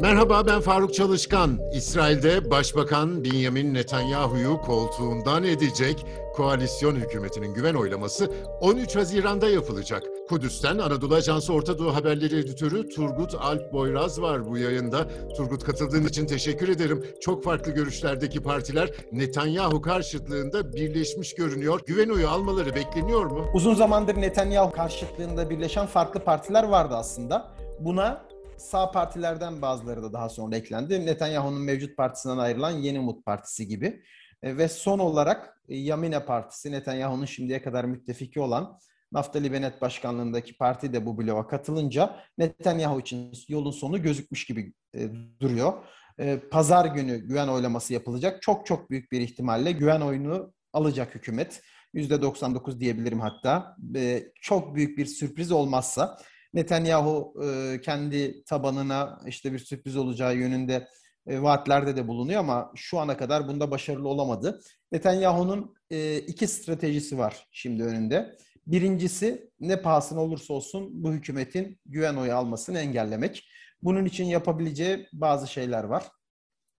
Merhaba ben Faruk Çalışkan. İsrail'de Başbakan Benjamin Netanyahu'yu koltuğundan edecek koalisyon hükümetinin güven oylaması 13 Haziran'da yapılacak. Kudüs'ten Anadolu Ajansı Orta Doğu Haberleri Editörü Turgut Alp Boyraz var bu yayında. Turgut katıldığın için teşekkür ederim. Çok farklı görüşlerdeki partiler Netanyahu karşıtlığında birleşmiş görünüyor. Güven oyu almaları bekleniyor mu? Uzun zamandır Netanyahu karşıtlığında birleşen farklı partiler vardı aslında. Buna sağ partilerden bazıları da daha sonra eklendi. Netanyahu'nun mevcut partisinden ayrılan Yeni Umut Partisi gibi. E, ve son olarak e, Yamine Partisi, Netanyahu'nun şimdiye kadar müttefiki olan Naftali Bennett başkanlığındaki parti de bu bloğa katılınca Netanyahu için yolun sonu gözükmüş gibi e, duruyor. Pazar günü güven oylaması yapılacak. Çok çok büyük bir ihtimalle güven oyunu alacak hükümet. %99 diyebilirim hatta. Çok büyük bir sürpriz olmazsa Netanyahu e, kendi tabanına işte bir sürpriz olacağı yönünde e, vaatlerde de bulunuyor ama şu ana kadar bunda başarılı olamadı. Netanyahu'nun e, iki stratejisi var şimdi önünde. Birincisi ne pahasına olursa olsun bu hükümetin güven oyu almasını engellemek. Bunun için yapabileceği bazı şeyler var.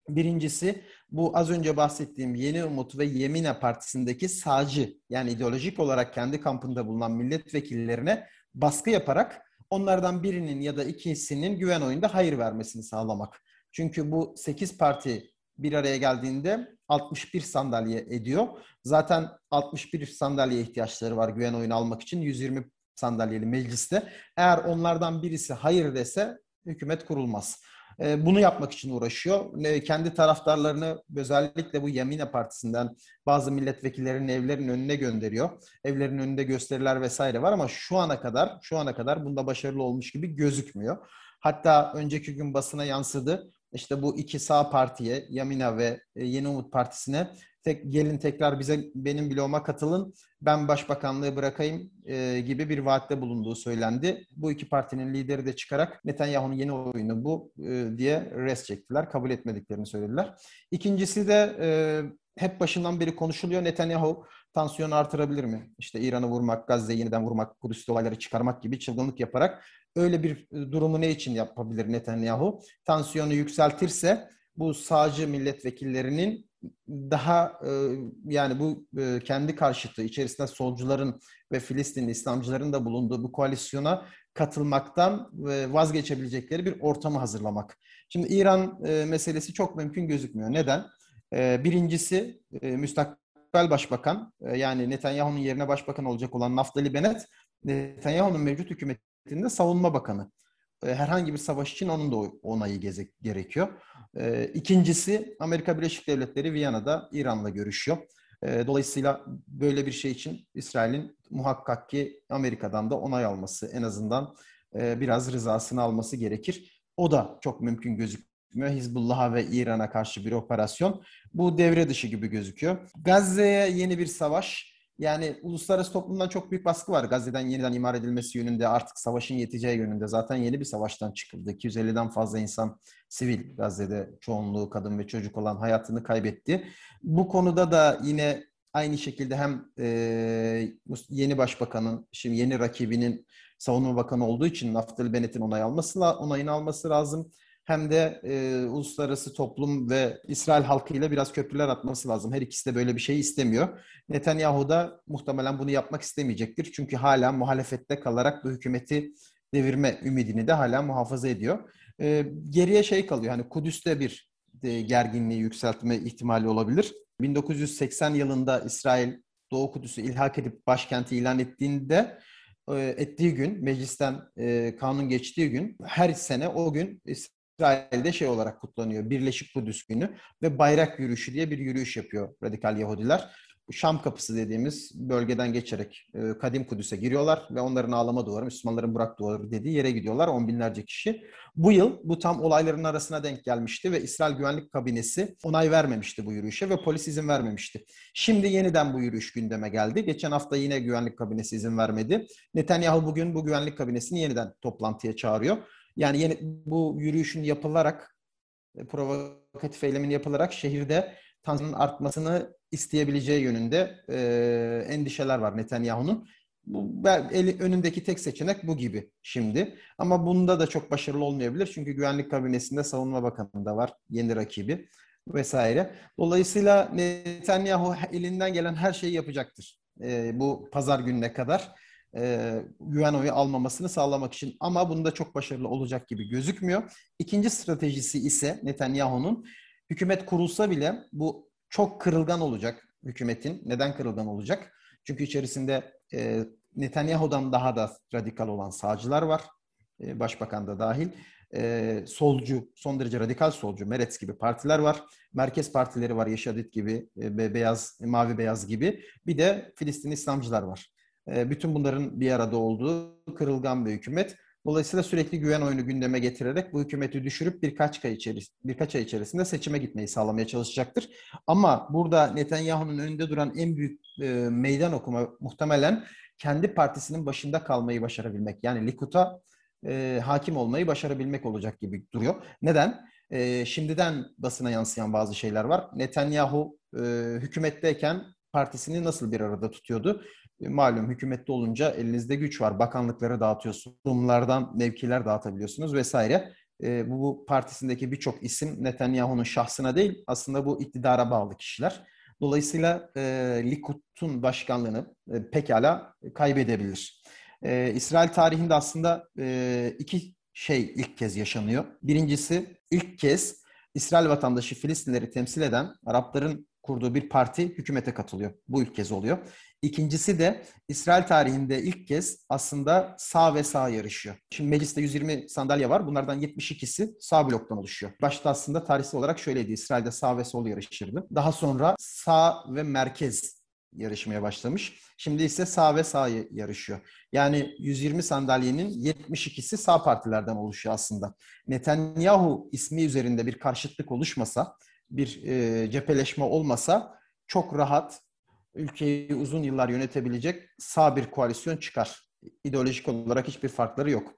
Birincisi bu az önce bahsettiğim Yeni Umut ve Yemine Partisi'ndeki sağcı yani ideolojik olarak kendi kampında bulunan milletvekillerine baskı yaparak onlardan birinin ya da ikisinin güven oyunda hayır vermesini sağlamak. Çünkü bu 8 parti bir araya geldiğinde 61 sandalye ediyor. Zaten 61 sandalye ihtiyaçları var güven oyunu almak için 120 sandalyeli mecliste. Eğer onlardan birisi hayır dese hükümet kurulmaz. E, bunu yapmak için uğraşıyor. Kendi taraftarlarını özellikle bu Yemine Partisi'nden bazı milletvekillerinin evlerin önüne gönderiyor. Evlerin önünde gösteriler vesaire var ama şu ana kadar şu ana kadar bunda başarılı olmuş gibi gözükmüyor. Hatta önceki gün basına yansıdı. İşte bu iki sağ partiye, Yamina ve e, Yeni Umut Partisi'ne tek, gelin tekrar bize benim bloğuma katılın, ben başbakanlığı bırakayım e, gibi bir vaatte bulunduğu söylendi. Bu iki partinin lideri de çıkarak Netanyahu'nun yeni oyunu bu e, diye res çektiler. Kabul etmediklerini söylediler. İkincisi de e, hep başından beri konuşuluyor. Netanyahu tansiyonu artırabilir mi? İşte İran'ı vurmak, Gazze'yi yeniden vurmak, Kudüs'te olayları çıkarmak gibi çılgınlık yaparak öyle bir durumu ne için yapabilir Netanyahu? Tansiyonu yükseltirse bu sağcı milletvekillerinin daha e, yani bu e, kendi karşıtı içerisinde solcuların ve Filistinli İslamcıların da bulunduğu bu koalisyona katılmaktan e, vazgeçebilecekleri bir ortamı hazırlamak. Şimdi İran meselesi çok mümkün gözükmüyor. Neden? Birincisi müstakbel başbakan yani Netanyahu'nun yerine başbakan olacak olan Naftali Bennett Netanyahu'nun mevcut hükümetinde savunma bakanı. E, herhangi bir savaş için onun da onayı gerekiyor. E, ikincisi Amerika Birleşik Devletleri Viyana'da İran'la görüşüyor. E, dolayısıyla böyle bir şey için İsrail'in muhakkak ki Amerika'dan da onay alması en azından biraz rızasını alması gerekir. O da çok mümkün gözükmüyor. Hizbullah'a ve İran'a karşı bir operasyon. Bu devre dışı gibi gözüküyor. Gazze'ye yeni bir savaş yani uluslararası toplumdan çok büyük baskı var. Gazze'den yeniden imar edilmesi yönünde artık savaşın yeteceği yönünde. Zaten yeni bir savaştan çıkıldı. 250'den fazla insan sivil Gazze'de çoğunluğu kadın ve çocuk olan hayatını kaybetti. Bu konuda da yine aynı şekilde hem e, yeni başbakanın, şimdi yeni rakibinin savunma bakanı olduğu için Naftali Bennett'in onay alması, onayını alması lazım hem de e, uluslararası toplum ve İsrail halkıyla biraz köprüler atması lazım. Her ikisi de böyle bir şey istemiyor. Netanyahu da muhtemelen bunu yapmak istemeyecektir. Çünkü hala muhalefette kalarak bu hükümeti devirme ümidini de hala muhafaza ediyor. E, geriye şey kalıyor hani Kudüs'te bir de gerginliği yükseltme ihtimali olabilir. 1980 yılında İsrail Doğu Kudüs'ü ilhak edip başkenti ilan ettiğinde e, ettiği gün, meclisten e, kanun geçtiği gün her sene o gün İsrail'de şey olarak kutlanıyor. Birleşik Kudüs günü ve bayrak yürüyüşü diye bir yürüyüş yapıyor radikal Yahudiler. Şam kapısı dediğimiz bölgeden geçerek e, Kadim Kudüs'e giriyorlar ve onların ağlama duvarı, Müslümanların Burak duvarı dediği yere gidiyorlar. On binlerce kişi. Bu yıl bu tam olayların arasına denk gelmişti ve İsrail Güvenlik Kabinesi onay vermemişti bu yürüyüşe ve polis izin vermemişti. Şimdi yeniden bu yürüyüş gündeme geldi. Geçen hafta yine Güvenlik Kabinesi izin vermedi. Netanyahu bugün bu Güvenlik Kabinesi'ni yeniden toplantıya çağırıyor. Yani yeni bu yürüyüşün yapılarak e, provokatif eylemin yapılarak şehirde tansiyonun artmasını isteyebileceği yönünde e, endişeler var Netanyahu'nun. Bu eli, önündeki tek seçenek bu gibi şimdi. Ama bunda da çok başarılı olmayabilir. Çünkü güvenlik kabinesinde savunma bakanı da var. Yeni rakibi vesaire. Dolayısıyla Netanyahu elinden gelen her şeyi yapacaktır. E, bu pazar gününe kadar e, güven oyu almamasını sağlamak için. Ama bunda çok başarılı olacak gibi gözükmüyor. İkinci stratejisi ise Netanyahu'nun hükümet kurulsa bile bu çok kırılgan olacak hükümetin. Neden kırılgan olacak? Çünkü içerisinde e, Netanyahu'dan daha da radikal olan sağcılar var. E, başbakan da dahil. E, solcu, son derece radikal solcu, Meretz gibi partiler var. Merkez partileri var, Yeşadit gibi, e, beyaz, mavi beyaz gibi. Bir de Filistin İslamcılar var. E, bütün bunların bir arada olduğu kırılgan bir hükümet. Dolayısıyla sürekli güven oyunu gündeme getirerek bu hükümeti düşürüp birkaç ay içerisinde, birkaç ay içerisinde seçime gitmeyi sağlamaya çalışacaktır. Ama burada Netanyahu'nun önünde duran en büyük e, meydan okuma muhtemelen kendi partisinin başında kalmayı başarabilmek. Yani Likud'a e, hakim olmayı başarabilmek olacak gibi duruyor. Neden? E, şimdiden basına yansıyan bazı şeyler var. Netanyahu e, hükümetteyken partisini nasıl bir arada tutuyordu? E, malum hükümette olunca elinizde güç var. Bakanlıkları dağıtıyorsunuz. Kurumlardan mevkiler dağıtabiliyorsunuz vesaire. E, bu, bu partisindeki birçok isim Netanyahu'nun şahsına değil aslında bu iktidara bağlı kişiler. Dolayısıyla e, Likud'un başkanlığını e, pekala kaybedebilir. E, İsrail tarihinde aslında e, iki şey ilk kez yaşanıyor. Birincisi ilk kez İsrail vatandaşı Filistinleri temsil eden Arapların kurduğu bir parti hükümete katılıyor. Bu ilk kez oluyor. İkincisi de İsrail tarihinde ilk kez aslında sağ ve sağ yarışıyor. Şimdi mecliste 120 sandalye var. Bunlardan 72'si sağ bloktan oluşuyor. Başta aslında tarihsel olarak şöyleydi. İsrail'de sağ ve sol yarışırdı. Daha sonra sağ ve merkez yarışmaya başlamış. Şimdi ise sağ ve sağ yarışıyor. Yani 120 sandalyenin 72'si sağ partilerden oluşuyor aslında. Netanyahu ismi üzerinde bir karşıtlık oluşmasa, bir e, cepheleşme olmasa çok rahat ülkeyi uzun yıllar yönetebilecek sağ bir koalisyon çıkar. İdeolojik olarak hiçbir farkları yok.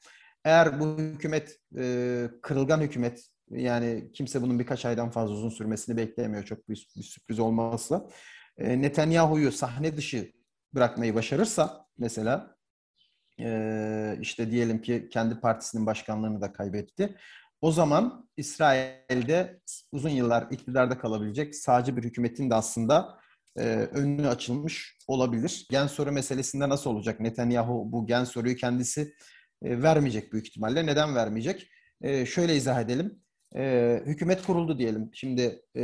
Eğer bu hükümet e, kırılgan hükümet yani kimse bunun birkaç aydan fazla uzun sürmesini beklemiyor çok bir, bir sürpriz olmazsa. E, Netanyahu'yu sahne dışı bırakmayı başarırsa mesela e, işte diyelim ki kendi partisinin başkanlığını da kaybetti. O zaman İsrail'de uzun yıllar iktidarda kalabilecek sağcı bir hükümetin de aslında e, önünü açılmış olabilir. Gen soru meselesinde nasıl olacak? Netanyahu bu gen soruyu kendisi e, vermeyecek büyük ihtimalle. Neden vermeyecek? E, şöyle izah edelim. E, hükümet kuruldu diyelim. Şimdi e,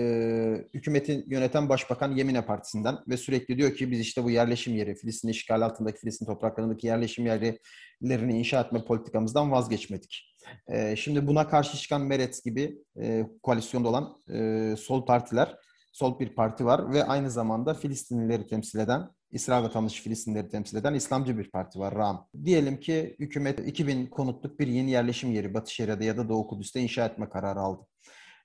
hükümeti yöneten başbakan Yemine Partisi'nden ve sürekli diyor ki biz işte bu yerleşim yeri, Filistin işgal altındaki Filistin topraklarındaki yerleşim yerlerini inşa etme politikamızdan vazgeçmedik. E, şimdi buna karşı çıkan Meretz gibi e, koalisyonda olan e, sol partiler sol bir parti var ve aynı zamanda Filistinlileri temsil eden, İsrail vatandaşı Filistinlileri temsil eden İslamcı bir parti var, RAM. Diyelim ki hükümet 2000 konutluk bir yeni yerleşim yeri Batı Şeria'da ya da Doğu Kudüs'te inşa etme kararı aldı.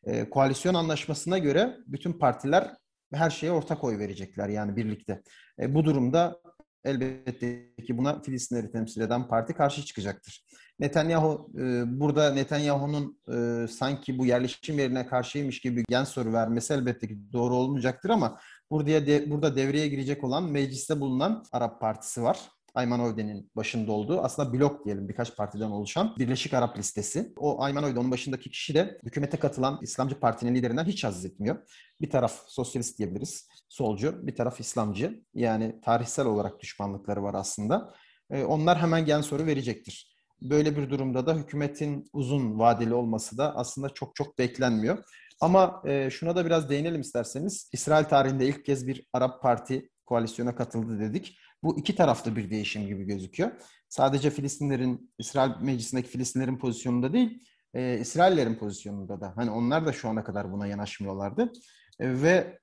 E, koalisyon anlaşmasına göre bütün partiler her şeye ortak oy verecekler yani birlikte. E, bu durumda elbette ki buna Filistinleri temsil eden parti karşı çıkacaktır. Netanyahu e, burada Netanyahu'nun e, sanki bu yerleşim yerine karşıymış gibi gen soru vermesi elbette ki doğru olmayacaktır ama burada burada devreye girecek olan mecliste bulunan Arap Partisi var. Ayman Oyde'nin başında olduğu aslında blok diyelim birkaç partiden oluşan Birleşik Arap Listesi. O Ayman Oyde onun başındaki kişi de hükümete katılan İslamcı Parti'nin liderinden hiç haz etmiyor. Bir taraf sosyalist diyebiliriz, solcu, bir taraf İslamcı. Yani tarihsel olarak düşmanlıkları var aslında. E, onlar hemen gen soru verecektir. Böyle bir durumda da hükümetin uzun vadeli olması da aslında çok çok beklenmiyor. Ama e, şuna da biraz değinelim isterseniz. İsrail tarihinde ilk kez bir Arap Parti koalisyona katıldı dedik. Bu iki taraflı bir değişim gibi gözüküyor. Sadece Filistinlerin, İsrail meclisindeki Filistinlerin pozisyonunda değil, e, İsraillerin pozisyonunda da. Hani onlar da şu ana kadar buna yanaşmıyorlardı. E, ve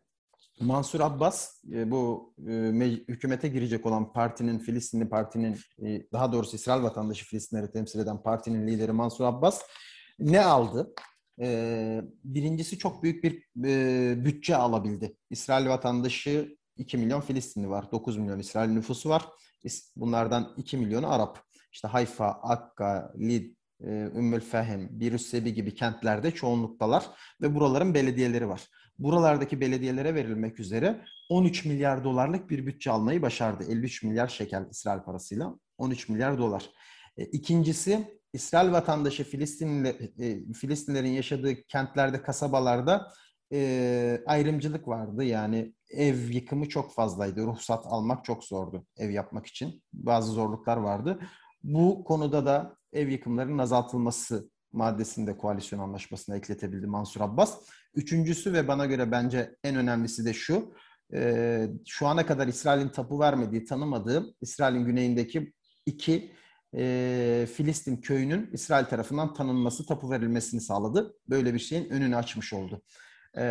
Mansur Abbas e, bu e, hükümete girecek olan partinin, Filistinli partinin, e, daha doğrusu İsrail vatandaşı Filistinleri temsil eden partinin lideri Mansur Abbas ne aldı? Birincisi çok büyük bir bütçe alabildi. İsrail vatandaşı 2 milyon Filistinli var, 9 milyon İsrail nüfusu var. Bunlardan 2 milyonu Arap. İşte Hayfa, Akka, Lid, Ümmül Fehim, Birüssebi gibi kentlerde çoğunluktalar ve buraların belediyeleri var. Buralardaki belediyelere verilmek üzere 13 milyar dolarlık bir bütçe almayı başardı. 53 milyar şekel İsrail parasıyla 13 milyar dolar. E, İkincisi İsrail vatandaşı Filistinli, e, Filistinlerin yaşadığı kentlerde, kasabalarda e, ayrımcılık vardı. Yani ev yıkımı çok fazlaydı. Ruhsat almak çok zordu ev yapmak için. Bazı zorluklar vardı. Bu konuda da ev yıkımlarının azaltılması maddesinde koalisyon anlaşmasına ekletebildi Mansur Abbas. Üçüncüsü ve bana göre bence en önemlisi de şu. E, şu ana kadar İsrail'in tapu vermediği, tanımadığı İsrail'in güneyindeki iki e, Filistin köyünün İsrail tarafından tanınması, tapu verilmesini sağladı. Böyle bir şeyin önünü açmış oldu. E,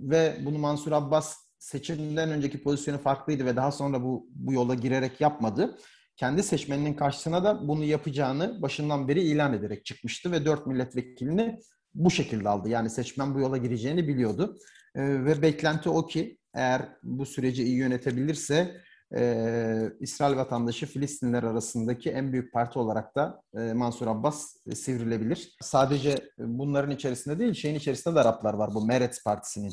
ve bunu Mansur Abbas seçimden önceki pozisyonu farklıydı ve daha sonra bu, bu yola girerek yapmadı. Kendi seçmeninin karşısına da bunu yapacağını başından beri ilan ederek çıkmıştı ve dört milletvekilini bu şekilde aldı. Yani seçmen bu yola gireceğini biliyordu. E, ve beklenti o ki eğer bu süreci iyi yönetebilirse e, İsrail vatandaşı Filistinler arasındaki en büyük parti olarak da e, Mansur Abbas e, sivrilebilir. Sadece bunların içerisinde değil, şeyin içerisinde de Araplar var. Bu Meretz Partisi'nin.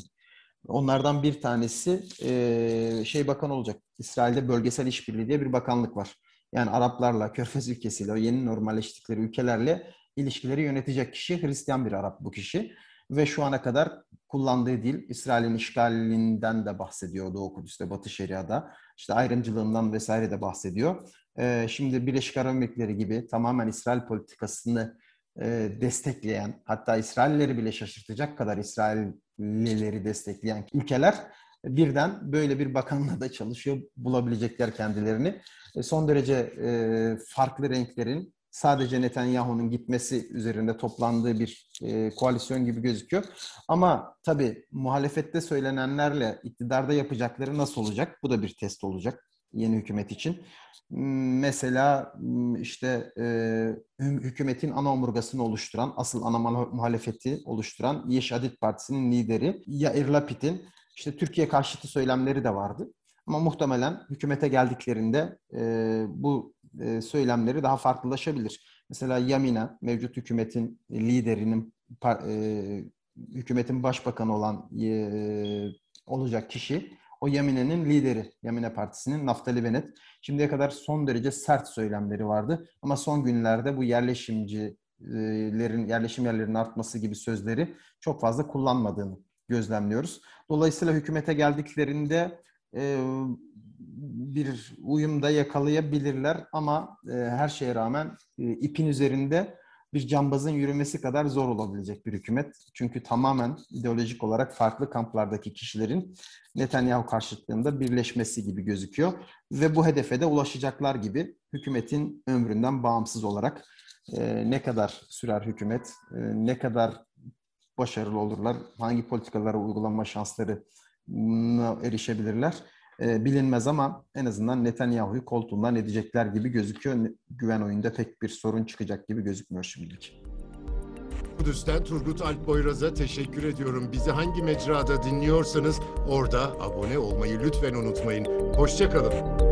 Onlardan bir tanesi e, şey bakan olacak. İsrail'de bölgesel işbirliği diye bir bakanlık var. Yani Araplarla, Körfez ülkesiyle, o yeni normalleştikleri ülkelerle ilişkileri yönetecek kişi Hristiyan bir Arap bu kişi ve şu ana kadar kullandığı dil İsrail'in işgalinden de bahsediyor Doğu Kudüs'te, Batı Şeria'da. İşte ayrımcılığından vesaire de bahsediyor. Ee, şimdi Birleşik Arap Emirlikleri gibi tamamen İsrail politikasını e, destekleyen, hatta İsraillileri bile şaşırtacak kadar İsraillileri destekleyen ülkeler birden böyle bir bakanla da çalışıyor bulabilecekler kendilerini. E, son derece e, farklı renklerin sadece Netanyahu'nun gitmesi üzerinde toplandığı bir e, koalisyon gibi gözüküyor. Ama tabii muhalefette söylenenlerle iktidarda yapacakları nasıl olacak? Bu da bir test olacak yeni hükümet için. Hmm, mesela hmm, işte hükümetin ana omurgasını oluşturan, asıl ana muhalefeti oluşturan Yeşadit Partisi'nin lideri Yair Lapid'in işte Türkiye karşıtı söylemleri de vardı. Ama muhtemelen hükümete geldiklerinde e, bu e, söylemleri daha farklılaşabilir. Mesela Yamina, mevcut hükümetin liderinin, e, hükümetin başbakanı olan e, olacak kişi, o Yamine'nin lideri, Yamine Partisi'nin Naftali Bennett. Şimdiye kadar son derece sert söylemleri vardı. Ama son günlerde bu yerleşimcilerin, yerleşim yerlerinin artması gibi sözleri çok fazla kullanmadığını gözlemliyoruz. Dolayısıyla hükümete geldiklerinde bir uyumda yakalayabilirler ama her şeye rağmen ipin üzerinde bir cambazın yürümesi kadar zor olabilecek bir hükümet. Çünkü tamamen ideolojik olarak farklı kamplardaki kişilerin Netanyahu karşıtlığında birleşmesi gibi gözüküyor. Ve bu hedefe de ulaşacaklar gibi hükümetin ömründen bağımsız olarak ne kadar sürer hükümet, ne kadar başarılı olurlar, hangi politikalara uygulama şansları erişebilirler e, bilinmez ama en azından Netanyahu'yu koltuğundan edecekler gibi gözüküyor. Güven oyunda pek bir sorun çıkacak gibi gözükmüyor şimdilik. Kudüs'ten Turgut Alp Boyraz'a teşekkür ediyorum. Bizi hangi mecrada dinliyorsanız orada abone olmayı lütfen unutmayın. Hoşçakalın.